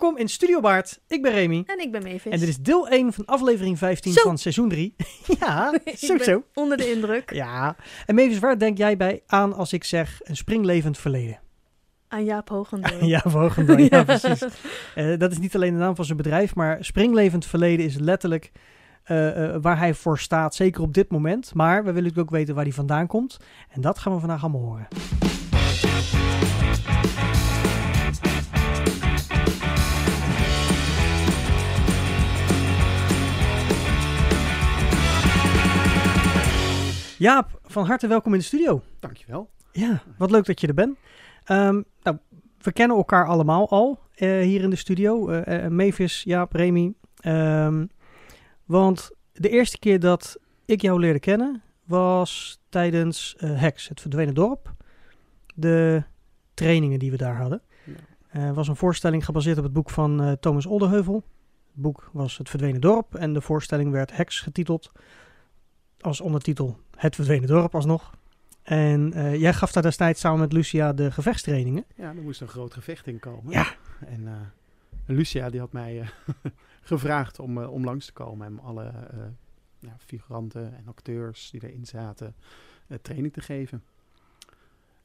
Welkom in Studio Baard. Ik ben Remy. En ik ben Mavis. En dit is deel 1 van aflevering 15 Zo. van seizoen 3. ja, zo zo. onder de indruk. Ja. En Mavis, waar denk jij bij aan als ik zeg een springlevend verleden? Aan Jaap Hoogendoorn. ja, Vogendoorn, ja, precies. Eh, dat is niet alleen de naam van zijn bedrijf, maar springlevend verleden is letterlijk eh, eh, waar hij voor staat, zeker op dit moment. Maar we willen natuurlijk ook weten waar hij vandaan komt. En dat gaan we vandaag allemaal horen. Jaap, van harte welkom in de studio. Dankjewel. Ja, wat leuk dat je er bent. Ehm, nou, we kennen elkaar allemaal al eh, hier in de studio. Eh, Mavis, Jaap, Remy. Ehm, want de eerste keer dat ik jou leerde kennen was tijdens eh Hex, het verdwenen dorp. De trainingen die we daar hadden. Ja. Was een voorstelling gebaseerd op het boek van Thomas Olderheuvel. Het boek was Het Verdwenen Dorp en de voorstelling werd Hex getiteld. Als ondertitel Het Verdwenen Dorp alsnog. En eh, jij gaf daar destijds samen met Lucia de gevechtstrainingen. Ja, er moest een groot gevecht in komen. Ja. En eh, Lucia die had mij eh, gevraagd om, om langs te komen en alle ja, figuranten en acteurs die erin zaten training te geven.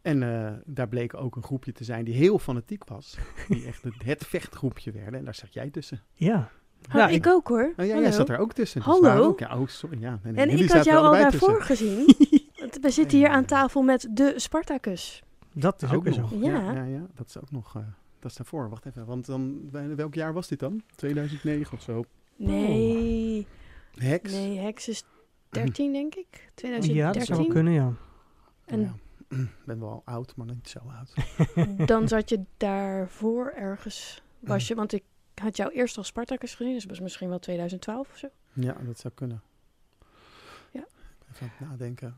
En daar bleek ook een groepje te zijn die heel fanatiek was. Die echt het, het vechtgroepje werden. En daar zat jij tussen. Ja. Oh, Ja, ik, ik- ook hoor. Nou ja, jij zat er ook tussen. Dus Hallo. Ook, ja, oh, sorry. Ja. Nee, nee, En jullie ik had jou al daarvoor tussen. gezien. Want we zitten hier aan tafel met de Spartacus. Dat is ook weer zo. nog. Ja. Ja, ja, ja, dat is ook nog. eh, dat is daarvoor. Wacht even. Want dan, bij- welk jaar was dit dan? 2009 of zo. Nee, Hex. nee, Hex is 13 denk ik. Ja, 2013. dat zou wel kunnen, ja. En Ja. Ik ben wel oud, maar niet zo oud. dan zat je daarvoor ergens, was je, want ik had jou eerst al Spartacus gezien, dus dat was misschien wel 2012 of zo. Ja, dat zou kunnen. Ja. Even aan het nadenken.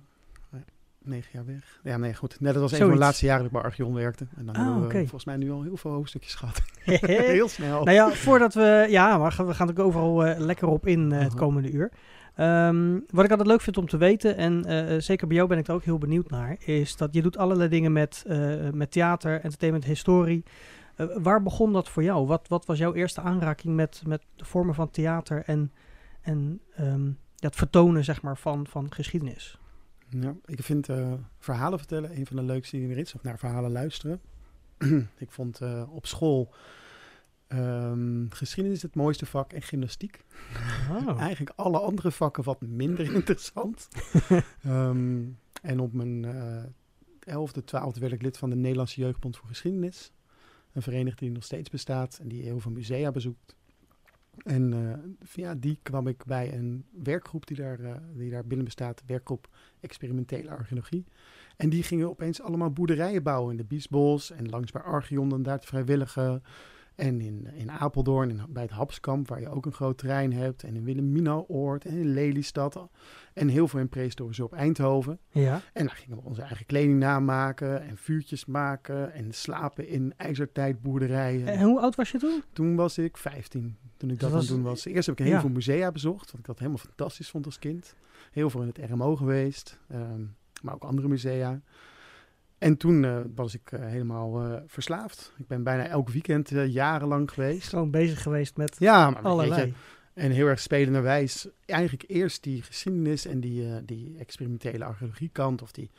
Ja, Negen jaar weg. Ja, nee, goed. Nee, dat was een van de laatste jaren dat ik bij Archeon werkte. En dan Ah, hebben we oké. volgens mij nu al heel veel hoofdstukjes gehad. heel snel. Nou ja, voordat we... Ja, maar we gaan er ook overal eh, lekker op in eh, het komende uur. Ehm, wat ik altijd leuk vind om te weten, en eh, zeker bij jou ben ik er ook heel benieuwd naar, is dat je doet allerlei dingen met, eh, met theater, entertainment, historie. Eh, waar begon dat voor jou? Wat, wat was jouw eerste aanraking met, met de vormen van theater en, en ehm, het vertonen zeg maar, van, van geschiedenis? Ja, ik vind eh, verhalen vertellen een van de leukste dingen er is. Of naar verhalen luisteren. ik vond eh, op school ehm, geschiedenis het mooiste vak en gymnastiek. Oh. Eigenlijk alle andere vakken wat minder interessant. Ehm, en op mijn elfde, twaalfde werd ik lid van de Nederlandse Jeugdbond voor Geschiedenis. Een vereniging die nog steeds bestaat en die heel veel musea bezoekt. En via die kwam ik bij een werkgroep die daar, eh, die daar binnen bestaat, werkgroep Experimentele Archeologie. En die gingen opeens allemaal boerderijen bouwen in de Biesbos en langs bij Archeon en daar te vrijwilligen. En in, in Apeldoorn, en bij het Hapskamp, waar je ook een groot terrein hebt. En in Wilhelminaoord en in Lelystad. En heel veel in prehistorische op Eindhoven. Ja. En daar gingen we onze eigen kleding namaken en vuurtjes maken. En slapen in ijzertijdboerderijen. En hoe oud was je toen? Toen was ik 15, toen ik Dat dat aan was- het doen was. Eerst heb ik heel ja. veel musea bezocht, wat ik dat helemaal fantastisch vond als kind. Heel veel in het RMO geweest, ehm, maar ook andere musea. En toen eh, was ik eh, helemaal eh, verslaafd. Ik ben bijna elk weekend jarenlang geweest. Gewoon bezig geweest met Ja, maar weet allerlei. je, en heel erg spelenderwijs. Eigenlijk eerst die geschiedenis en die, die experimentele archeologiekant. Of die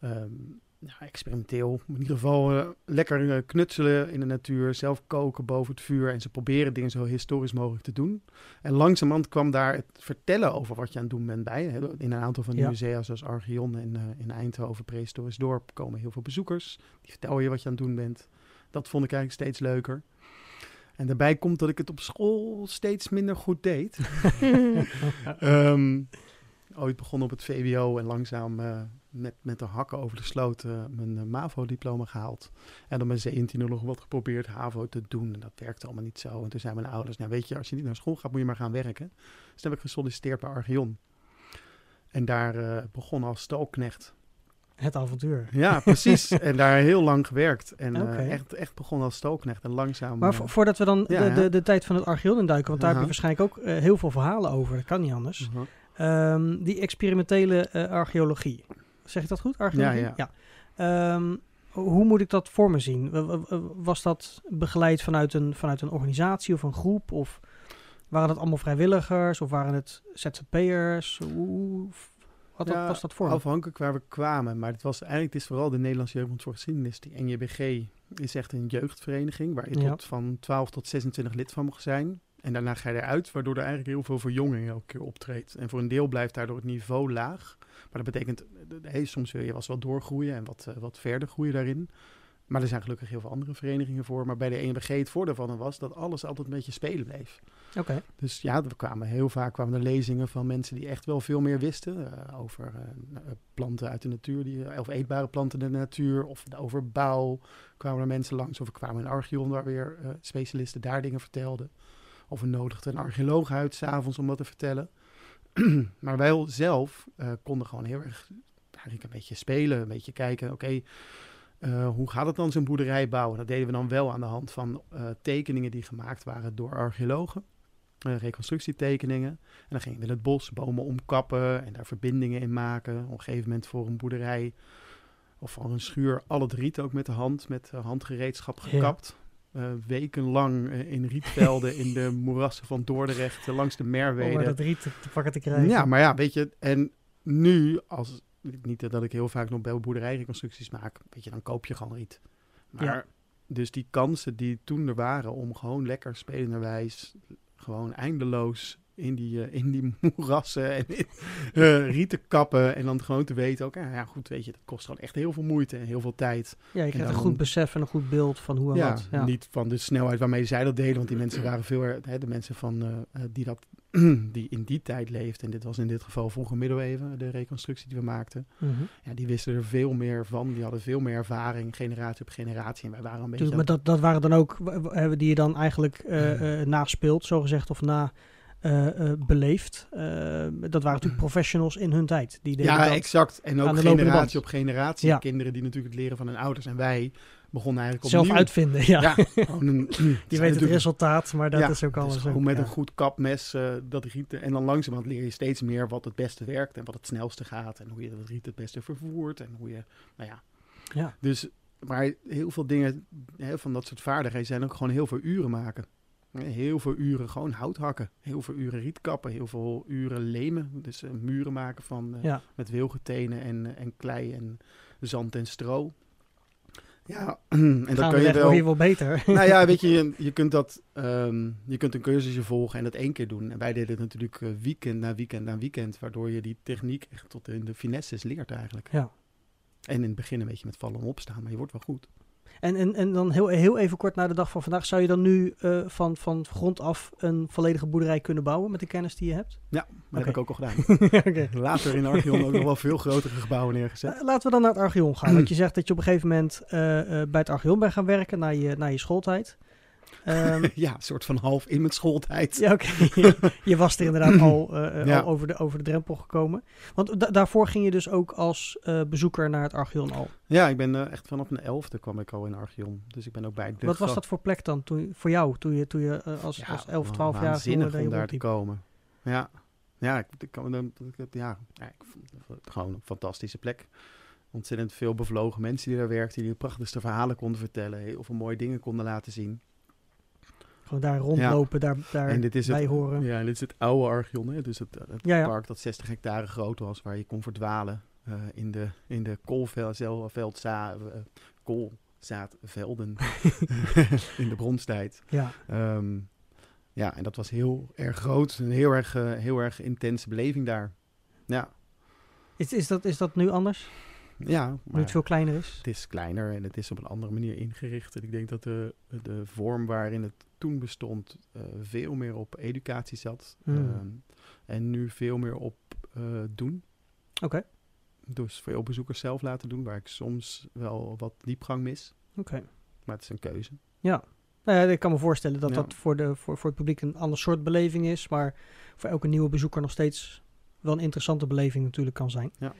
ehm, nou, experimenteel. In ieder geval eh, lekker eh, knutselen in de natuur. Zelf koken boven het vuur. En ze proberen dingen zo historisch mogelijk te doen. En langzamerhand kwam daar het vertellen over wat je aan het doen bent bij. In een aantal van die Ja. musea zoals Archeon en eh, in Eindhoven, Prehistorisch Dorp, komen heel veel bezoekers. Die vertellen je wat je aan het doen bent. Dat vond ik eigenlijk steeds leuker. En daarbij komt dat ik het op school steeds minder goed deed. Ehm, ooit begonnen op het VWO en langzaam met, met de hakken over de sloot eh, mijn eh, MAVO-diploma gehaald. En dan mijn 17 nog wat geprobeerd HAVO te doen. En dat werkte allemaal niet zo. En toen zijn mijn ouders, nou weet je, als je niet naar school gaat, moet je maar gaan werken. Dus toen heb ik gesolliciteerd bij Archeon. En daar eh begon als stalknecht. Het avontuur. Ja, precies. en daar heel lang gewerkt. En echt, echt begonnen als stalknecht. En langzaam... Maar vo- voordat we dan ja, de, de, de tijd van het Archeon induiken, want daar heb je Aha. waarschijnlijk ook heel veel verhalen over. Dat kan niet anders. mhm. Ehm, die experimentele archeologie. Zeg ik dat goed? Archeologie? Ja, Ehm, hoe moet ik dat voor me zien? Was dat begeleid vanuit een, vanuit een organisatie of een groep? Of waren het allemaal vrijwilligers? Of waren het ZZP'ers? Hoe, wat Ja, was dat voor? Afhankelijk waar we kwamen. Maar het was eigenlijk het is vooral de Nederlandse Jeugdbond voor Geschiedenis. Die NJBG is echt een jeugdvereniging waar je Ja. tot van 12 tot 26 lid van mag zijn. En daarna ga je eruit, waardoor er eigenlijk heel veel verjonging elke keer optreedt. En voor een deel blijft daardoor het niveau laag. Maar dat betekent, eh, hey, soms wil je wel eens wat doorgroeien en wat, eh, wat verder groeien daarin. Maar er zijn gelukkig heel veel andere verenigingen voor. Maar bij de NJBG het voordeel van was dat alles altijd een beetje spelen bleef. Oké, Dus ja, we kwamen heel vaak kwamen er lezingen van mensen die echt wel veel meer wisten. eh, over planten uit de natuur, die, of eetbare planten in de natuur. Of over bouw kwamen er mensen langs. Of we kwamen in Archeon, waar weer specialisten daar dingen vertelden. Of we nodigden een archeoloog uit s'avonds om wat te vertellen. maar wij zelf eh, konden gewoon heel erg eigenlijk een beetje spelen. Een beetje kijken, oké, eh, hoe gaat het dan zo'n boerderij bouwen? Dat deden we dan wel aan de hand van eh, tekeningen die gemaakt waren door archeologen reconstructietekeningen. En dan gingen we in het bos bomen omkappen en daar verbindingen in maken. Op een gegeven moment voor een boerderij of voor een schuur al het riet ook met de hand, met handgereedschap Ja. Eh, wekenlang eh, in rietvelden in de moerassen van Dordrecht, eh, langs de om maar Merwede. dat riet te, te pakken te krijgen. Ja, maar ja, weet je, en nu, als, niet dat ik heel vaak nog bij boerderijreconstructies maak, weet je, dan koop je gewoon riet. Maar Ja. dus die kansen die toen er waren om gewoon lekker spelenderwijs, gewoon eindeloos in die, eh, in die moerassen en in, eh, rieten kappen en dan gewoon te weten, ook, ja, ja, goed, weet je, dat kost gewoon echt heel veel moeite en heel veel tijd. Ja, je krijgt een goed besef en een goed beeld van hoe en Ja, wat. Ja. niet van de snelheid waarmee zij dat deden, want die mensen waren veel, hè, de mensen van, eh, die, dat, die in die tijd leefden, en dit was in dit geval vroege middeleeuwen, de reconstructie die we maakten, Mhm. ja, die wisten er veel meer van, die hadden veel meer ervaring, generatie op generatie, en wij waren een beetje... Maar dat, dat waren dan ook eh, die je dan eigenlijk eh, eh, naspeelt, zogezegd, of na eh, eh, beleefd. Eh, dat waren natuurlijk professionals in hun tijd. Die deden ja, exact. En ook generatie op generatie. Ja. Kinderen die natuurlijk het leren van hun ouders. En wij begonnen eigenlijk zelf opnieuw. uitvinden. Ja. Ja, gewoon een, Die weet het resultaat, maar dat Ja, is ook dus alles. gewoon ook, met ja. een goed kapmes dat rieten. En dan langzamerhand leer je steeds meer wat het beste werkt en wat het snelste gaat. En hoe je dat riet het beste vervoert. En hoe je, nou ja. Ja. Dus, maar heel veel dingen hè, van dat soort vaardigheden zijn ook gewoon heel veel uren maken. Heel veel uren gewoon hout hakken. Heel veel uren riet kappen. Heel veel uren lemen. Dus eh, muren maken van, eh, Ja. met wilgetenen en, en klei en zand en stro. Ja, en dat kan je wel... je wel beter. Nou ja, weet je, je, je kunt dat, ehm, je kunt een cursusje volgen en dat één keer doen. En wij deden het natuurlijk eh, weekend na weekend na weekend, waardoor je die techniek echt tot in de finesses leert eigenlijk. Ja. En in het begin een beetje met vallen en opstaan, maar je wordt wel goed. En, en, en dan heel, heel even kort naar de dag van vandaag. Zou je dan nu eh, van, van grond af een volledige boerderij kunnen bouwen met de kennis die je hebt? Maar dat heb ik ook al gedaan. Later in Archeon ook nog wel veel grotere gebouwen neergezet. Eh, Laten we dan naar het Archeon gaan. Want je zegt dat je op een gegeven moment eh, bij het Archeon bent gaan werken na je, na je schooltijd. Ehm, Ja, een soort van half in mijn schooltijd. ja, oké. je was er inderdaad al, eh, eh, Ja. al over, de, over de drempel gekomen. Want da- daarvoor ging je dus ook als eh, bezoeker naar het Archeon al. Ja, ik ben echt vanaf mijn elfde kwam ik al in Archeon. Dus ik ben ook bij de Wat was dat voor plek dan toen, voor jou toen je, toen je als, als 11, 12 jaar jongen om daar te komen. Ja, ja, ik, ik, ik- ja, ja, ik vond het gewoon een fantastische plek. Ontzettend veel bevlogen mensen die daar werkten, die de prachtigste verhalen konden vertellen, heel veel mooie dingen konden laten zien. Gewoon daar rondlopen, daar, daar en dit is bij het, horen. ja, en dit is het oude Archeon, hè? dus het, het Ja, park dat 60 hectare groot was, waar je kon verdwalen eh, in de, in de koolveldza, eh, koolzaadvelden in de bronstijd. Ja. Ehm, ja, en dat was heel erg groot. Een heel erg, eh, heel erg intense beleving daar. Ja, Is, is, dat, is dat nu anders? ja Nu het veel kleiner is? het is kleiner en het is op een andere manier ingericht. En ik denk dat de, de vorm waarin het toen bestond eh, veel meer op educatie zat. Hmm. Ehm, en nu veel meer op eh, doen. Oké. Dus veel bezoekers zelf laten doen, waar ik soms wel wat diepgang mis. Oké. Maar het is een keuze. Nou ja, ik kan me voorstellen dat Ja. dat voor, de, voor, voor het publiek een ander soort beleving is. Maar voor elke nieuwe bezoeker nog steeds wel een interessante beleving natuurlijk kan zijn. Ja.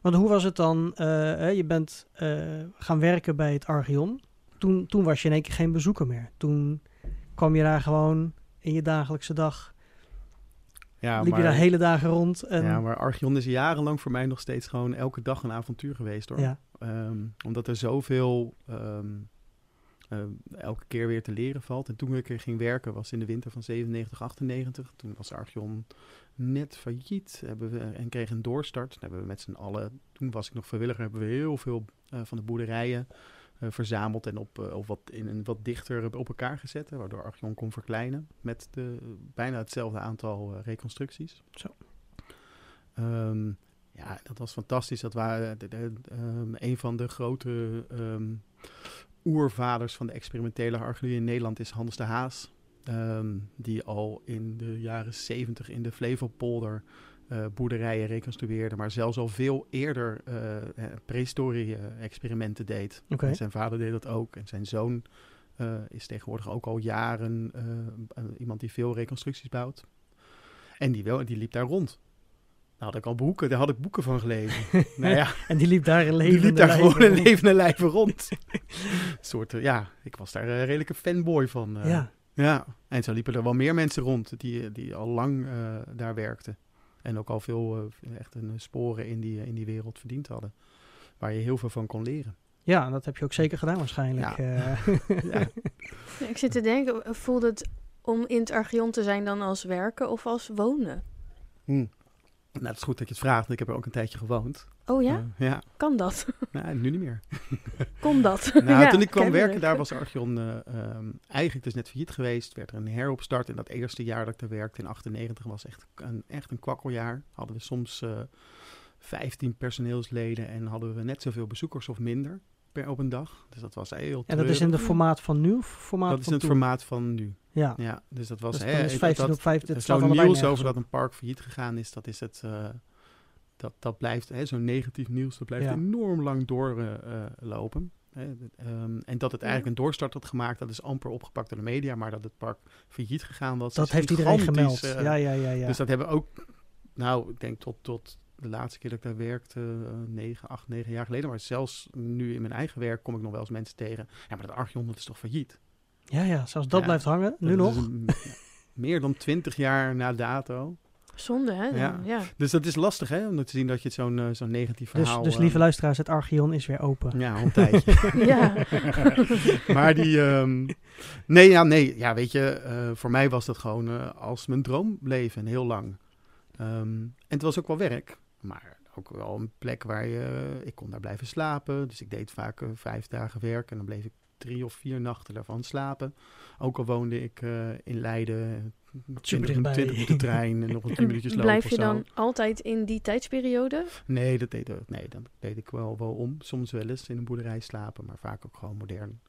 Want hoe was het dan? eh, je bent gaan werken bij het Archeon. Toen, toen was je in één keer geen bezoeker meer. Toen kwam je daar gewoon in je dagelijkse dag Ja, liep je daar hele dagen rond. En, Ja, maar Archeon is jarenlang voor mij nog steeds gewoon elke dag een avontuur geweest hoor. ja. Ehm, omdat er zoveel ehm, ehm, elke keer weer te leren valt. En toen ik er ging werken was in de winter van 97, 98. Toen was Archeon net failliet hebben we, en kreeg een doorstart. Hebben we met z'n allen, toen was ik nog vrijwilliger, hebben we heel veel eh, van de boerderijen verzameld en op, eh, op wat, in een wat dichter op elkaar gezet. hè, waardoor Archeon kon verkleinen met de, bijna hetzelfde aantal eh, reconstructies. Zo. Ehm, ja, dat was fantastisch. Dat waren de, de, ehm, een van de grote ehm, oervaders van de experimentele archeologie in Nederland is Hans de Haas. Die al in de jaren 70 in de Flevopolder eh, boerderijen reconstrueerde, maar zelfs al veel eerder eh, prehistorie-experimenten deed. En zijn vader deed dat ook. En zijn zoon eh, is tegenwoordig ook al jaren iemand die veel reconstructies bouwt. En die, wel, die liep daar rond. Daar had ik al boeken, daar had ik boeken van gelezen. nou ja, En die liep daar een die leven. liep daar gewoon een levende lijven rond. Soort, ja, ik was daar een redelijke fanboy van. Ja, Ja, en zo liepen er wel meer mensen rond die, die al lang daar werkten. En ook al veel eh, echt een sporen in die, in die wereld verdiend hadden. Waar je heel veel van kon leren. ja, dat heb je ook zeker gedaan waarschijnlijk. Ja. eh. Ik zit te denken, voelde het om in het Archeon te zijn dan als werken of als wonen? Hm. Nou, het is goed dat je het vraagt. want Ik heb er ook een tijdje gewoond. Oh ja, Eh, ja, kan dat? nou, nu niet meer. Kon dat? Nou, Ja, toen ik kwam werken, daar was Archeon eh, ehm, eigenlijk dus net failliet geweest. Werd er een heropstart. En dat eerste jaar dat ik daar werkte, in 98, was echt een, echt een kwakkeljaar. Hadden we soms eh 15 personeelsleden en hadden we net zoveel bezoekers of minder per op een dag. Dus dat was heel en dat is in het formaat van nu of formaat Dat is in het toen? formaat van nu. Ja, Ja, dus dat was... dus hè, is dat- 15 dat- op 5. Dit slaat Zo'n allebei nieuws over dat een park failliet gegaan is, dat is het... eh, dat, dat blijft, zo'n negatief nieuws, dat blijft Ja. enorm lang doorlopen. Ehm, en dat het eigenlijk een doorstart had gemaakt, dat is amper opgepakt door de media, maar dat het park failliet gegaan was. Dat heeft iedereen gemeld. eh, ja, ja, ja, ja. Dus dat hebben ook, nou, ik denk tot, tot de laatste keer dat ik daar werkte, eh, negen, acht, negen jaar geleden, maar zelfs nu in mijn eigen werk kom ik nog wel eens mensen tegen. Ja, maar dat Archeon, dat is toch failliet? ja, ja, zelfs dat Ja, blijft hangen. Nu nog. een- meer dan twintig jaar na dato. Zonde, hè? Ja. Ja. ja. Dus dat is lastig, hè? Om te zien dat je het zo'n eh, zo'n negatief Dus, verhaal... dus eh, lieve luisteraars, het Archeon is weer open. Ja, een tijdje. Ja. maar die... ehm, nee, ja, nee. Ja, weet je, eh, voor mij was dat gewoon eh, als mijn droomleven, heel lang. Ehm, en het was ook wel werk, maar ook wel een plek waar je... Ik kon daar blijven slapen, dus ik deed vaak vijf dagen werk en dan bleef ik drie of vier nachten daarvan slapen. Ook al woonde ik eh, in Leiden, 20, dichtbij. 20 minuten trein en nog een 10 minuutjes lopen Blijf je dan altijd in die tijdsperiode? Nee, dat deed, ik- nee, dat deed ik wel, wel om. Soms wel eens in een boerderij slapen, maar vaak ook gewoon modern.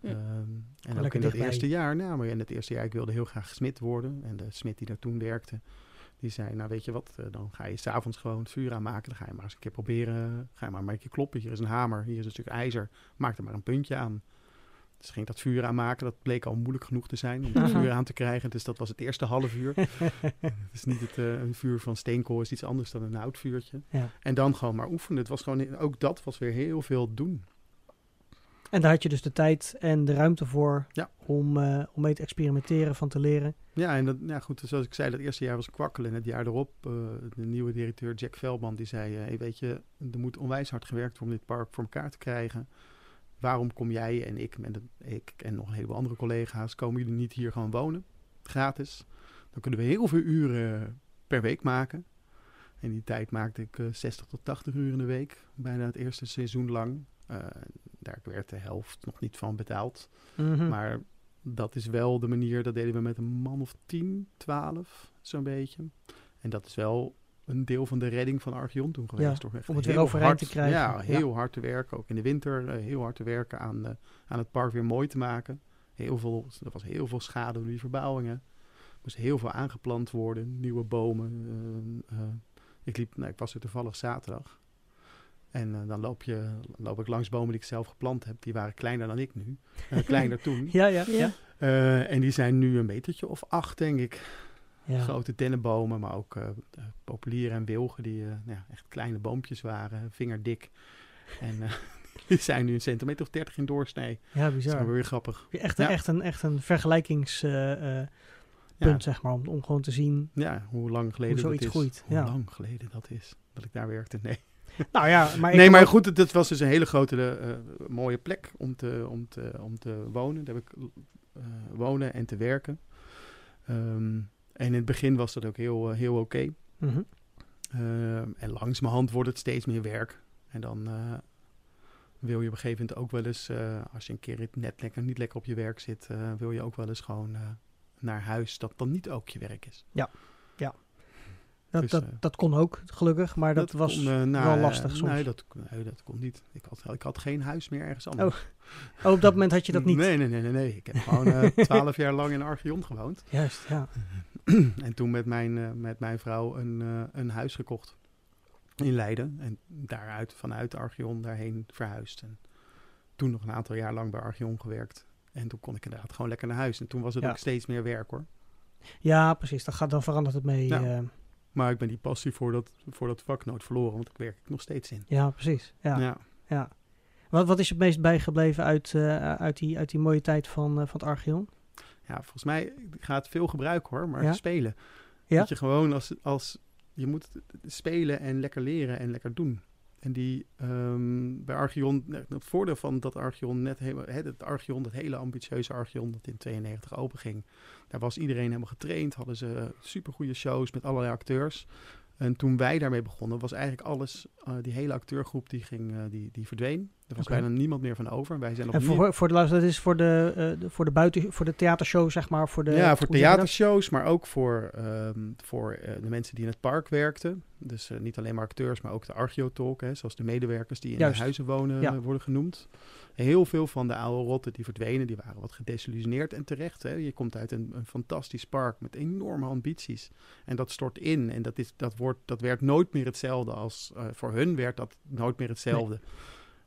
Hm. Ehm, en ook in dat dichtbij. eerste jaar, nou, maar in het eerste jaar, ik wilde heel graag smid worden. En de smid die daar toen werkte, die zei, nou weet je wat, eh, dan ga je s'avonds gewoon het vuur aanmaken. Dan ga je maar eens een keer proberen, ga je maar een keer kloppen. Hier is een hamer, hier is een stuk ijzer, maak er maar een puntje aan. Dus ging dat vuur aanmaken, dat bleek al moeilijk genoeg te zijn om dat vuur aan te krijgen. Dus dat was het eerste half uur. Het is niet het eh, een vuur van steenkool, is iets anders dan een houtvuurtje. Ja. En dan gewoon maar oefenen. Het was gewoon, ook dat was weer heel veel doen. En daar had je dus de tijd en de ruimte voor Ja. om, eh, om mee te experimenteren, van te leren. Ja, en dat, ja, goed, zoals ik zei, dat eerste jaar was kwakkelen. En het jaar erop, eh, de nieuwe directeur Jack Veldman, die zei... hey, weet je, er moet onwijs hard gewerkt worden om dit park voor elkaar te krijgen. Waarom kom jij en ik, en ik en nog een heleboel andere collega's... komen jullie niet hier gewoon wonen, gratis? Dan kunnen we heel veel uren per week maken. In die tijd maakte ik eh, 60 tot 80 uur in de week. Bijna het eerste seizoen lang. Eh, daar werd de helft nog niet van betaald. Mhm. Maar dat is wel de manier, dat deden we met een man of 10, 12, zo'n beetje. En dat is wel een deel van de redding van Archeon toen geweest. echt om het weer overeind hard- te krijgen. Ja, Ja. heel hard te werken. Ook in de winter eh, heel hard te werken aan, eh, aan het park weer mooi te maken. Heel veel, er was heel veel schade door die verbouwingen. Er moest heel veel aangeplant worden, nieuwe bomen. eh, eh. ik, liep, nou, ik was er toevallig zaterdag. En dan loop, je, loop ik langs bomen die ik zelf geplant heb. Die waren kleiner dan ik nu. Kleiner toen. Ja, ja, ja. Eh, en die zijn nu een metertje of acht, denk ik. Ja. Grote dennenbomen, maar ook eh, eh, populieren en wilgen die eh, nou ja, echt kleine boompjes waren, vingerdik. En eh, die zijn nu een centimeter of dertig in doorsnee. Ja, Dat is bizar. weer grappig. Echt, Ja. echt, een, echt een vergelijkings... eh, eh, punt, zeg maar. Om, om gewoon te zien Ja, hoe lang geleden hoe dat is. groeit. Hoe lang geleden dat is dat ik daar werkte. Nee, Nou ja, maar nee maar goed, het, het was dus een hele grote, eh, mooie plek om te, om, te, om te wonen. Daar heb ik eh, wonen en te werken. Ehm, en in het begin was dat ook heel, eh, heel oké. Mhm. Ehm, en langzamerhand wordt het steeds meer werk. En dan eh, wil je op een gegeven moment ook wel eens, eh, als je een keer net lekker, niet lekker op je werk zit, eh, wil je ook wel eens gewoon eh, naar huis dat dan niet ook je werk is. Dat, Dus, dat, eh, dat kon ook, gelukkig. Maar dat, was kon, eh, nou, wel lastig soms. Nee dat, nee, dat kon niet. Ik had, ik had geen huis meer ergens anders. Oh, op dat moment had je dat niet. Nee, nee, nee, nee. nee. Ik heb gewoon eh, twaalf jaar lang in Archeon gewoond. Juist, ja. en toen met mijn, met mijn vrouw een, een huis gekocht in Leiden. En daaruit, vanuit Archeon, daarheen verhuisd. En toen nog een aantal jaar lang bij Archeon gewerkt. En toen kon ik inderdaad gewoon lekker naar huis. En toen was het Ja. ook steeds meer werk hoor. Ja, precies. Dat gaat, dan verandert het mee. Ja. Maar ik ben die passie voor dat, voor dat vak nooit verloren, want ik werk er nog steeds in. ja precies. Ja, ja. ja. Wat, wat is het meest bijgebleven uit, eh, uit, die, uit die mooie tijd van, eh, van het Archeon? Ja, volgens mij ik ga het veel gebruiken hoor, maar Ja? spelen. Ja? Dat je gewoon als, als je moet spelen en lekker leren en lekker doen. En die ehm, bij Archeon, nou, het voordeel van dat Archeon net helemaal, het Archeon, dat hele ambitieuze Archeon dat in 92 open ging, daar was iedereen helemaal getraind, hadden ze super goede shows met allerlei acteurs. En toen wij daarmee begonnen, was eigenlijk alles, eh, die hele acteurgroep die ging, eh, die, die verdween. Er was Oké. bijna niemand meer van over. En wij zijn En opnieuw... voor, voor de luisteraar, dat is voor de, eh, de- voor de buiten, voor de theatershow, zeg maar. Voor de, ja, voor theatershows, maar ook voor, ehm, voor eh, de mensen die in het park werkten. Dus eh, niet alleen maar acteurs, maar ook de archeotolk, hè, zoals de medewerkers die in Juist. de huizen wonen Ja. worden genoemd. Heel veel van de oude rotten die verdwenen, die waren wat gedesillusioneerd en terecht. Hè. Je komt uit een, een fantastisch park met enorme ambities. En dat stort in en dat, is, dat, wordt, dat werd nooit meer hetzelfde als... voor hun werd dat nooit meer hetzelfde.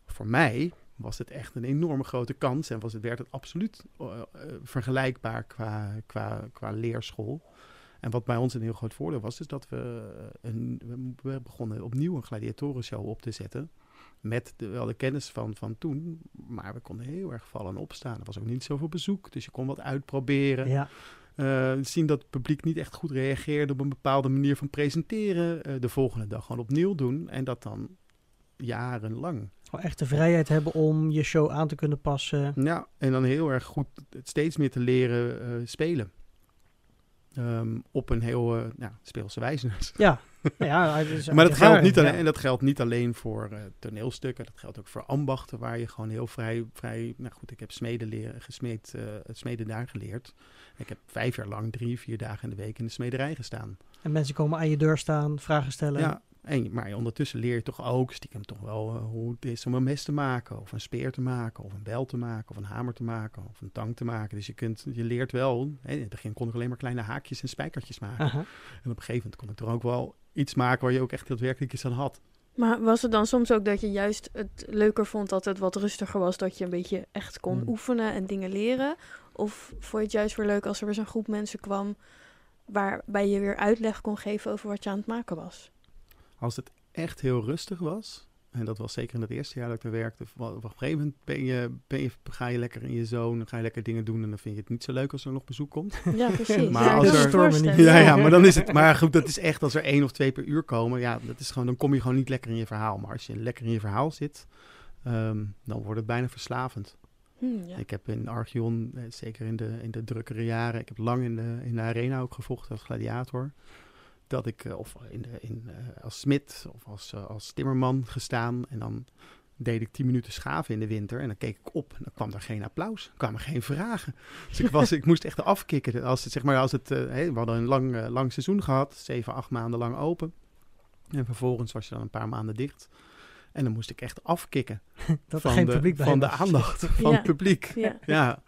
Voor mij was het echt een enorme grote kans en was het, werd het absoluut eh, eh, vergelijkbaar qua, qua, qua leerschool. En wat bij ons een heel groot voordeel was, is dat we, een, we- begonnen opnieuw een gladiatorenshow op te zetten. Met de, wel de kennis van, van toen, maar we konden heel erg vallen en opstaan. Er was ook niet zoveel bezoek, dus je kon wat uitproberen. Ja, Eh, zien dat het publiek niet echt goed reageerde op een bepaalde manier van presenteren. de volgende dag gewoon opnieuw doen en dat dan jarenlang. Gewoon echt de vrijheid hebben om je show aan te kunnen passen. Ja, en dan heel erg goed het steeds meer te leren eh, spelen. Ehm, op een heel eh ja, speelse wijze. Ja, ja is maar dat geldt, niet alleen, ja. en dat geldt niet alleen voor eh, toneelstukken, dat geldt ook voor ambachten, waar je gewoon heel vrij, vrij nou goed, ik heb smeden leren, gesmeed, het smeden daar geleerd. Ik heb vijf jaar lang drie, vier dagen in de week in de smederij gestaan. En mensen komen aan je deur staan, vragen stellen. Ja, en, maar ondertussen leer je toch ook stiekem toch wel eh, hoe het is om een mes te maken, of een speer te maken, of een bel te maken, of een hamer te maken, of een tang te maken. Dus je, kunt, je leert wel, hè, in het begin kon ik alleen maar kleine haakjes en spijkertjes maken. Aha. En op een gegeven moment kon ik er ook wel iets maken waar je ook echt daadwerkelijk iets aan had. Maar was het dan soms ook dat je juist het leuker vond dat het wat rustiger was, dat je een beetje echt kon Hmm. oefenen en dingen leren? Of vond je het juist weer leuk als er weer zo'n groep mensen kwam waarbij je weer uitleg kon geven over wat je aan het maken was? Als het echt heel rustig was, en dat was zeker in het eerste jaar dat ik er werkte, op een gegeven moment ben je, ben je, ga je lekker in je zone, dan ga je lekker dingen doen en dan vind je het niet zo leuk als er nog bezoek komt. Ja, precies. Maar ja, als er- voorstellen. Ja, ja, maar dan is het. Maar goed, dat is echt als er één of twee per uur komen. Ja, dat is gewoon, dan kom je gewoon niet lekker in je verhaal. Maar als je lekker in je verhaal zit, ehm, dan wordt het bijna verslavend. Hm, ja. Ik heb in Archeon, eh, zeker in de, in de drukkere jaren, ik heb lang in de, in de arena ook gevochten als gladiator. Dat ik, eh, of in de, in, eh, als smid of als, eh, als timmerman gestaan. En dan deed ik tien minuten schaven in de winter. En dan keek ik op en dan kwam er geen applaus. Er kwamen geen vragen. Dus ik, was, ik moest echt afkicken. Als het, zeg maar, als het, we hadden een lang, lang seizoen gehad. Zeven, acht maanden lang open. En vervolgens was je dan een paar maanden dicht. En dan moest ik echt afkicken Dat van, geen de, publiek van de aandacht van het publiek. Ja. Ja,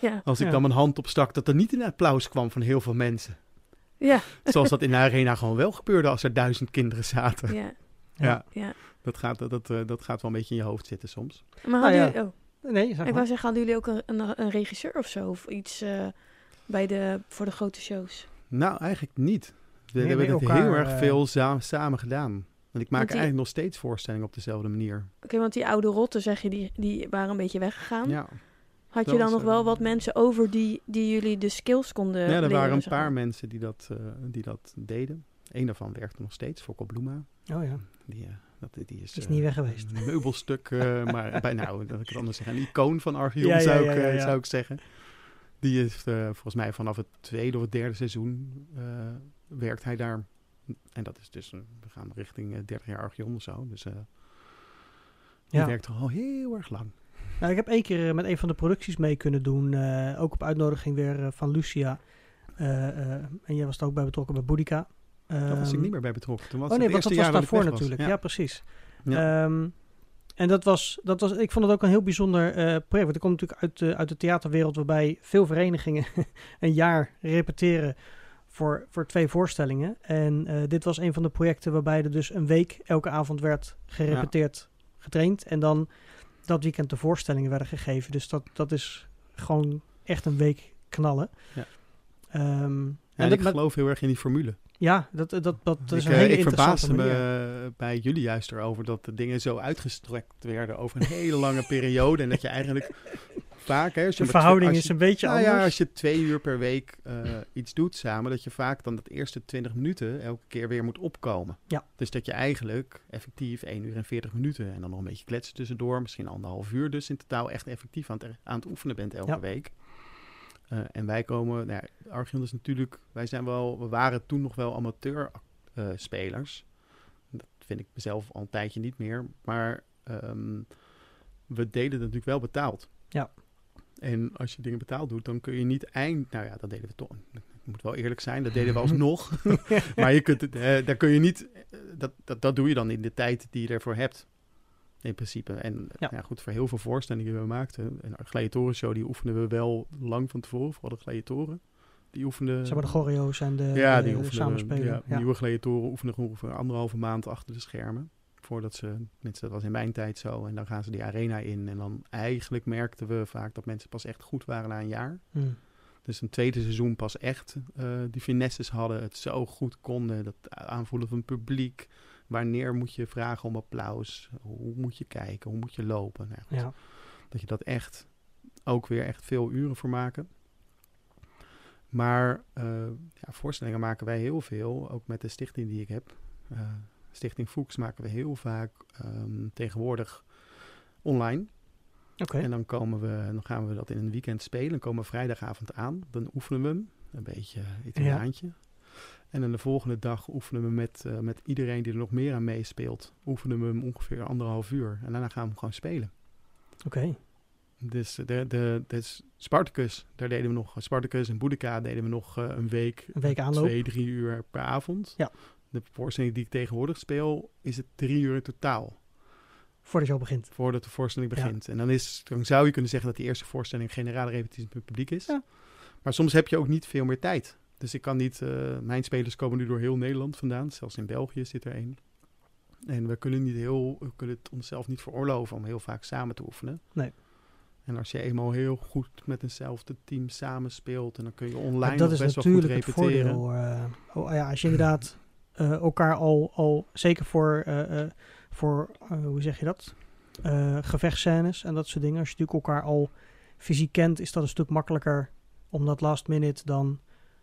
Ja. als ik dan mijn hand opstak, dat er niet een applaus kwam van heel veel mensen. Ja. Zoals dat in de arena gewoon wel gebeurde als er duizend kinderen zaten. Ja. Ja, ja. dat, gaat, dat, dat, eh, dat gaat wel een beetje in je hoofd zitten soms. Maar Nou hadden ja. jullie, oh, Nee, zeg ik wou zeggen, hadden jullie ook een, een, een regisseur of zo? Of iets eh, bij de, voor de grote shows? Nou, eigenlijk niet. We Nee, hebben het heel erg eh, veel za- samen gedaan. Want ik maak Want die- eigenlijk nog steeds voorstellingen op dezelfde manier. Oké, want die oude rotten, zeg je, die, die waren een beetje weggegaan. Ja. Had je dan was, nog wel eh, wat mensen over die, die jullie de skills konden ja, er leren, waren een maar? paar mensen die dat, eh, die dat deden. Eén daarvan werkte nog steeds, Fokkel Bloema. Oh ja. Die, eh, dat, die is, Is niet weg geweest. Een meubelstuk, eh, maar bij, nou, dat ik het anders zeg, een icoon van Archeon Ja, zou, ja, ik, ja, eh, ja. zou ik zeggen. Die is eh, volgens mij vanaf het tweede of het derde seizoen eh, werkt hij daar. En dat is dus, we gaan richting eh, 30 jaar Archeon of zo. Dus eh die Ja. werkt er al heel erg lang. Nou, ik heb één keer eh, met een van de producties mee kunnen doen. eh, ook op uitnodiging weer eh, van Lucia. En jij was er ook bij betrokken bij Boudica. Daar was ik Ehm, niet meer bij betrokken. Toen was oh nee, het want dat was dat daarvoor was. natuurlijk. Ja, Ja. precies. Ja. Ehm, en dat was, dat was, ik vond het ook een heel bijzonder project. Want ik kom natuurlijk uit de, uit de theaterwereld waarbij veel verenigingen een jaar repeteren voor, voor twee voorstellingen. En dit was een van de projecten waarbij er dus een week elke avond werd gerepeteerd, getraind. En dan dat weekend de voorstellingen werden gegeven. Dus dat, dat is gewoon echt een week knallen. Ja. Ehm, en dat, ik geloof heel erg in die formule. Ja, dat, dat, dat, is ik, een eh, hele ik verbaasde me manier. eh, bij jullie juist erover dat de dingen zo uitgestrekt werden over een hele lange periode. En dat je eigenlijk vaak... Hè, als je De verhouding als is een beetje nou anders. ja, als je twee uur per week eh, iets doet samen, dat je vaak dan dat eerste 20 minuten elke keer weer moet opkomen. Ja. Dus dat je eigenlijk effectief 1 uur en 40 minuten en dan nog een beetje kletsen tussendoor, misschien anderhalf uur dus in totaal echt effectief aan het, aan het oefenen bent elke Ja. week. Eh, en wij komen, nou ja, Archeon is natuurlijk, wij zijn wel, we waren toen nog wel amateur eh, spelers. Dat vind ik mezelf al een tijdje niet meer. Maar ehm, we deden het natuurlijk wel betaald. Ja. En als je dingen betaald doet, dan kun je niet eind... Nou ja, dat deden we toch. Ik moet wel eerlijk zijn, dat deden we alsnog. maar je kunt het, eh, daar kun je niet... dat, dat, dat doe je dan in de tijd die je ervoor hebt. In principe. En Ja. ja. goed, voor heel veel voorstellingen die we maakten. En de gladiatorenshow, die oefenden we wel lang van tevoren. Vooral de gladiatoren. Die oefenden... Zeg maar de choreo's en de, ja, die de samenspelen. ja, Ja. Nieuwe gladiatoren oefenen ongeveer anderhalve maand achter de schermen. Voordat ze, tenminste dat was in mijn tijd zo. En dan gaan ze die arena in. En dan eigenlijk merkten we vaak dat mensen pas echt goed waren na een jaar. Hm. Dus een tweede seizoen pas echt eh, die finesses hadden. Het zo goed konden. Dat aanvoelen van het publiek. Wanneer moet je vragen om applaus? Hoe moet je kijken? Hoe moet je lopen? Nou, Ja. Dat je dat echt ook weer echt veel uren voor maken. Maar eh, ja, voorstellingen maken wij heel veel. Ook met de stichting die ik heb. Eh, stichting Fuchs maken we heel vaak ehm, tegenwoordig online. Oké. En dan, komen we, dan gaan we dat in een weekend spelen. Dan komen we vrijdagavond aan. Dan oefenen we hem. Een beetje Italiaantje. En dan de volgende dag oefenen we met, eh, met iedereen die er nog meer aan meespeelt. Oefenen we hem ongeveer anderhalf uur. En daarna gaan we hem gewoon spelen. Oké. Dus, de, de, dus Spartacus, daar deden we nog, Spartacus en Boudica deden we nog eh, een week, Een week aanloop. twee, drie uur per avond. Ja. De voorstelling die ik tegenwoordig speel, is het drie uur in totaal, Voordat je al begint. voordat de voorstelling Ja. begint. En dan, is, dan zou je kunnen zeggen dat die eerste voorstelling generale repetitie met het publiek is. Ja. Maar soms heb je ook niet veel meer tijd. Dus ik kan niet, eh, mijn spelers komen nu door heel Nederland vandaan, zelfs in België zit er één. En we kunnen, niet heel, we kunnen het onszelf niet veroorloven om heel vaak samen te oefenen. Nee. En als je eenmaal heel goed met eenzelfde team samenspeelt, en dan kun je online dat nog is best wel goed natuurlijk het repeteren. voordeel. eh, oh, ja, als je inderdaad eh, elkaar al, al zeker voor, voor hoe zeg je dat? Gevechtscènes en dat soort dingen. Als je natuurlijk elkaar al fysiek kent, is dat een stuk makkelijker om dat last minute dan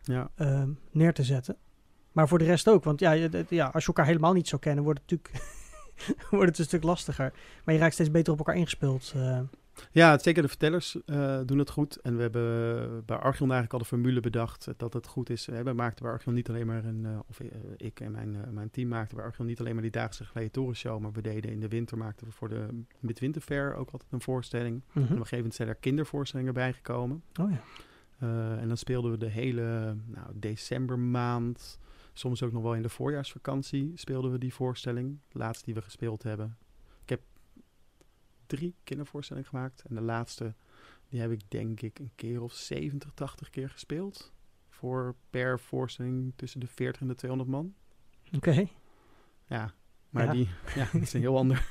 Ja, eh, neer te zetten. Maar voor de rest ook. Want ja, ja, als je elkaar helemaal niet zou kennen, wordt het natuurlijk wordt het een stuk lastiger. Maar je raakt steeds beter op elkaar ingespeeld. eh. ja zeker de vertellers eh, doen het goed. En we hebben bij Archeon eigenlijk al de formule bedacht dat het goed is. We maakten bij Archeon niet alleen maar een, eh, of ik en mijn, mijn team maakten bij Archeon niet alleen maar die dagelijkse gladiatorenshow, maar we deden in de winter, maakten we voor de Midwinterfair ook altijd een voorstelling. mhm. En op een gegeven moment zijn er kindervoorstellingen bijgekomen. Oh ja. Eh, en dan speelden we de hele nou, decembermaand, soms ook nog wel in de voorjaarsvakantie, speelden we die voorstelling. De laatste die we gespeeld hebben. Ik heb drie kindervoorstellingen gemaakt. En de laatste, die heb ik denk ik een keer of 70, 80 keer gespeeld. Voor per voorstelling tussen de 40 en de 200 man. Oké. Ja, maar Ja. die ja, dat is een heel ander.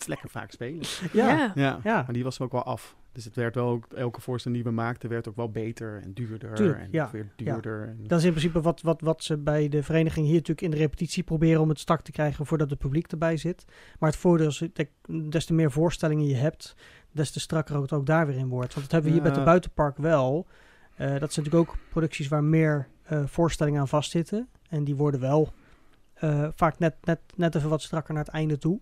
Het is lekker vaak spelen. Ja. Ja. Ja, Ja. maar die was ook wel af. Dus het werd wel ook, elke voorstelling die we maakten, werd ook wel beter en duurder. Tuurlijk, en ja, nog weer duurder. En, Dat is in principe wat, wat, wat ze bij de vereniging hier natuurlijk in de repetitie proberen om het start te krijgen voordat het publiek erbij zit. Maar het voordeel is dat des te meer voorstellingen je hebt, des te strakker het ook daar weer in wordt. Want dat hebben we hier Ja. met de buitenpark wel. Eh, dat zijn natuurlijk ook producties waar meer eh, voorstellingen aan vastzitten. En die worden wel eh, vaak net, net, net even wat strakker naar het einde toe.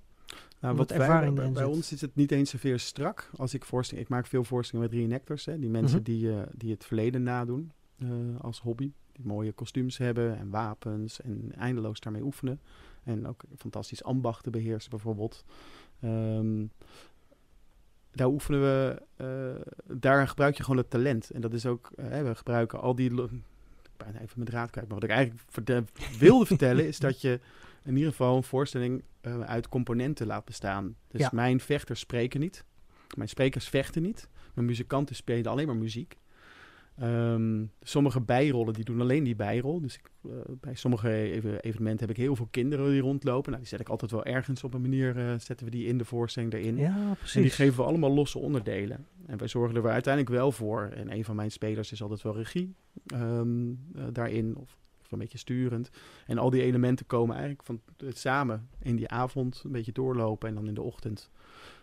Nou, wat wij- ervaring bij, ons is het niet eens zoveel strak als ik voorstelling. Ik maak veel voorstellingen met reenactors, hè, die mensen Mhm. die, eh, die het verleden nadoen eh, als hobby. Die mooie kostuums hebben en wapens en eindeloos daarmee oefenen. En ook fantastisch ambachten beheersen bijvoorbeeld. Ehm, daar oefenen we, eh, daar gebruik je gewoon het talent. En dat is ook, eh, we gebruiken al die, ik ben bijna even mijn draad kwijt, maar wat ik eigenlijk wilde vertellen is dat je in ieder geval een voorstelling eh, uit componenten laat bestaan. Dus Ja. mijn vechters spreken niet, mijn sprekers vechten niet, mijn muzikanten spelen alleen maar muziek. Ehm, sommige bijrollen die doen alleen die bijrol. Dus ik, eh, bij sommige even- evenementen heb ik heel veel kinderen die rondlopen. Nou, die zet ik altijd wel ergens op een manier, eh, zetten we die in de voorstelling erin. Ja, En die precies. geven we allemaal losse onderdelen. En wij zorgen er uiteindelijk wel voor. En een van mijn spelers is altijd wel regie ehm, eh, daarin. Of, of een beetje sturend. En al die elementen komen eigenlijk van het samen in die avond een beetje doorlopen. En dan in de ochtend.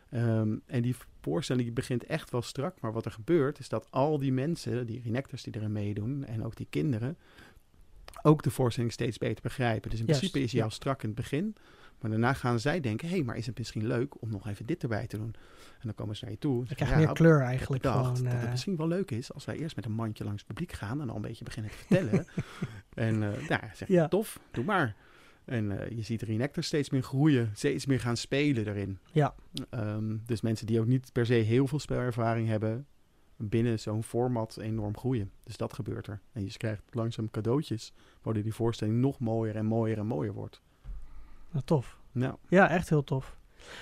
Ehm, en die voorstelling die begint echt wel strak. Maar wat er gebeurt is dat al die mensen, die reenactors die erin meedoen. En ook die kinderen. Ook de voorstelling steeds beter begrijpen. Dus in Juist, principe is hij ja. al strak in het begin. Maar daarna gaan zij denken, hé, hey, maar is het misschien leuk om nog even dit erbij te doen? En dan komen ze naar je toe. Je zeggen, krijgt ja, meer kleur ik eigenlijk. bedacht Gewoon, dat het eh, misschien wel leuk is als wij eerst met een mandje langs het publiek gaan en al een beetje beginnen te vertellen. en eh nou, zeg Ja. tof, doe maar. En eh, je ziet de reenactors steeds meer groeien, steeds meer gaan spelen erin. Ja. Ehm, dus mensen die ook niet per se heel veel spelervaring hebben, binnen zo'n format enorm groeien. Dus dat gebeurt er. En je krijgt langzaam cadeautjes, waardoor die voorstelling nog mooier en mooier en mooier wordt. Nou, tof. Nou, Ja, echt heel tof.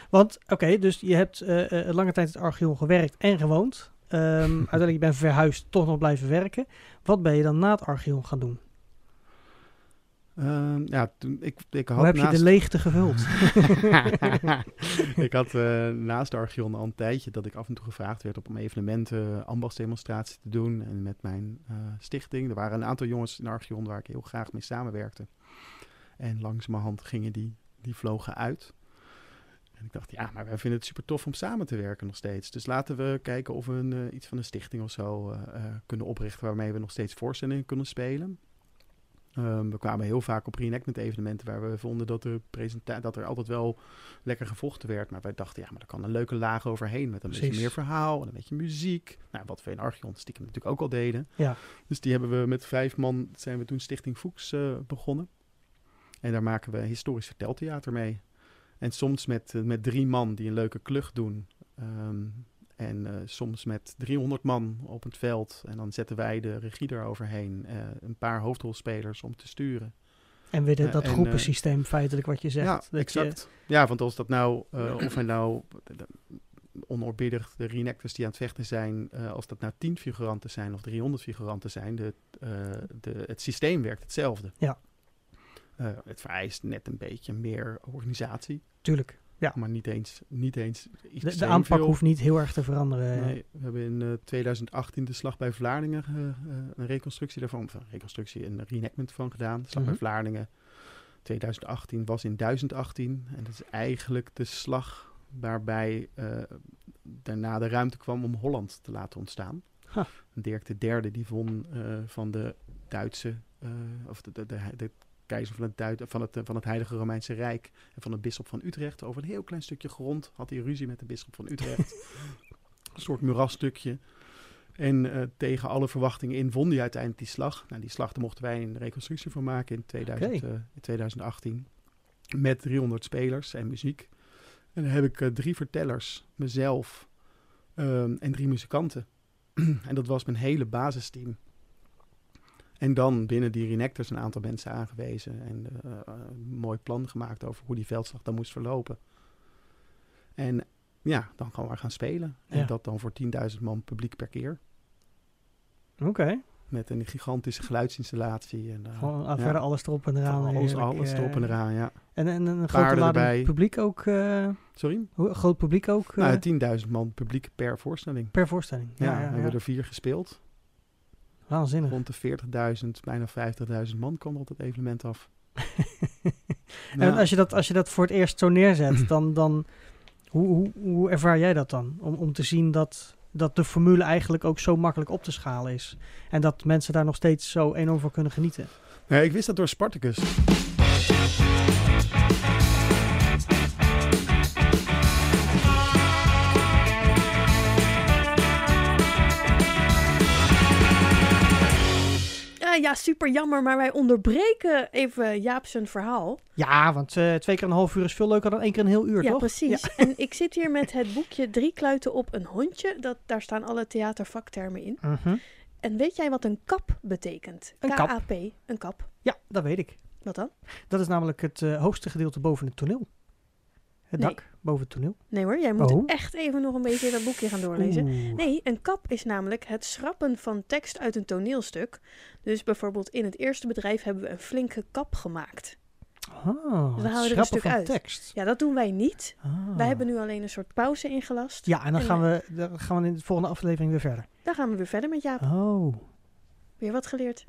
Want, oké, dus je hebt eh, eh, lange tijd in het Archeon gewerkt en gewoond. Ehm, uiteindelijk je bent verhuisd, toch nog blijven werken. Wat ben je dan na het Archeon gaan doen? ehm, ja, toen, ik, ik had Hoe heb je naast- de leegte gevuld? ik had eh, naast de Archeon al een tijdje dat ik af en toe gevraagd werd om evenementen ambachtsdemonstratie te doen. En met mijn stichting. Er waren een aantal jongens in Archeon waar ik heel graag mee samenwerkte. En langzamerhand gingen die, die vlogen uit. En ik dacht, ja, maar wij vinden het super tof om samen te werken nog steeds. Dus laten we kijken of we een, eh, iets van een stichting of zo eh, eh, kunnen oprichten waarmee we nog steeds voorstellingen kunnen spelen. Ehm, we kwamen heel vaak op reenactment evenementen waar we vonden dat, de presenta- dat er altijd wel lekker gevochten werd. Maar wij dachten, ja, maar er kan een leuke laag overheen met een Precies. beetje meer verhaal en een beetje muziek. Nou, wat we in Archeon stiekem natuurlijk ook al deden. Ja. Dus die hebben we met vijf man, zijn we toen Stichting Fuchs begonnen. En daar maken we historisch verteltheater mee. En soms met, eh, met drie man die een leuke klucht doen. Ehm, en eh, soms met 300 man op het veld. En dan zetten wij de regie eroverheen. eh een paar hoofdrolspelers om te sturen. En weer de- dat en, groepensysteem feitelijk wat je zegt. ja, dat je- exact. Ja, want als dat nou, of wij nou onoorbiedig de reenactors die aan het vechten zijn, als dat nou 10 figuranten zijn of 300 figuranten zijn, de, de, het systeem werkt hetzelfde. Ja. Eh, het vereist net een beetje meer organisatie, tuurlijk. Ja. maar niet eens, niet eens De, iets de aanpak veel. hoeft niet heel erg te veranderen. Nee, we hebben in eh, 2018 de Slag bij Vlaardingen eh, eh, een reconstructie daarvan, of een reconstructie, een reenactment van gedaan. De Slag Mhm. bij Vlaardingen 2018 was in 1018 en dat is eigenlijk de slag waarbij eh, daarna de ruimte kwam om Holland te laten ontstaan. Ha. Dirk de derde die won eh, van de Duitse, eh, of de, de, de, de keizer van het, Duit, van, het, van het Heilige Romeinse Rijk en van de bisschop van Utrecht. Over een heel klein stukje grond had hij ruzie met de bisschop van Utrecht. een soort moerasstukje. En eh, tegen alle verwachtingen in won hij uiteindelijk die slag. Nou, die slag daar mochten wij een reconstructie van maken in, 2000, Oké. eh, in 2018. Met 300 spelers en muziek. En dan heb ik eh, drie vertellers, mezelf ehm, en drie muzikanten. en dat was mijn hele basisteam. En dan binnen die reenactors een aantal mensen aangewezen. En eh, eh, een mooi plan gemaakt over hoe die veldslag dan moest verlopen. En ja, dan gewoon maar gaan spelen. En dat dan voor 10.000 man publiek per keer. Oké. Met een gigantische geluidsinstallatie. En, eh, Gewoon ja, verder alles erop en eraan. alles, heerlijk, alles eh, erop en eraan, ja. En, en een grote lading publiek ook. eh, Sorry? hoe- groot publiek ook eh, Nou, 10.000 man publiek per voorstelling. per voorstelling. Ja, Ja, we ja, hebben ja. er vier gespeeld. Waanzinnig. Rond de 40.000, bijna 50.000 man kwam op het evenement af. En als je, dat, als je dat voor het eerst zo neerzet, dan, dan Hoe, hoe, hoe ervaar jij dat dan? Om, om te zien dat, dat de formule eigenlijk ook zo makkelijk op te schalen is. En dat mensen daar nog steeds zo enorm van kunnen genieten. Nee, ik wist dat door Spartacus. Eh, ja, super jammer, maar wij onderbreken even Jaap zijn verhaal. Ja, want eh, twee keer een half uur is veel leuker dan één keer een heel uur, ja, toch? precies. En ik zit hier met het boekje Drie kluiten op een hondje. Dat, daar staan alle theatervaktermen in. Mhm. En weet jij wat een kap betekent? Een kap. K-A-P, een kap. Ja, dat weet ik. Wat dan? Dat is namelijk het eh, hoogste gedeelte boven het toneel. Het Nee. dak boven het toneel. Nee hoor, jij moet Oh. echt even nog een beetje dat boekje gaan doorlezen. Oeh. Nee, een kap is namelijk het schrappen van tekst uit een toneelstuk. Dus bijvoorbeeld in het eerste bedrijf hebben we een flinke kap gemaakt. Ah, We houden er een stuk uit. tekst. Ja, dat doen wij niet. Ah. Wij hebben nu alleen een soort pauze ingelast. Ja, en dan En, gaan, we, dan gaan we in de volgende aflevering weer verder. Daar gaan we weer verder met Jaap. Oh. Weer wat geleerd.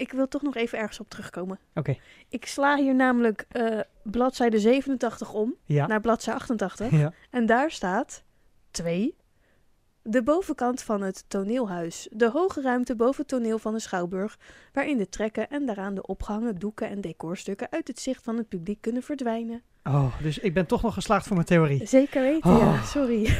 Ik wil toch nog even ergens op terugkomen. Oké. Ik sla hier namelijk eh bladzijde 87 om Ja. naar bladzijde 88. ja. En daar staat 2. De bovenkant van het toneelhuis. De hoge ruimte boven het toneel van de Schouwburg, waarin de trekken en daaraan de opgehangen doeken en decorstukken uit het zicht van het publiek kunnen verdwijnen. Oh, dus ik ben toch nog geslaagd voor mijn theorie. Zeker weten, ja. Oh. Sorry.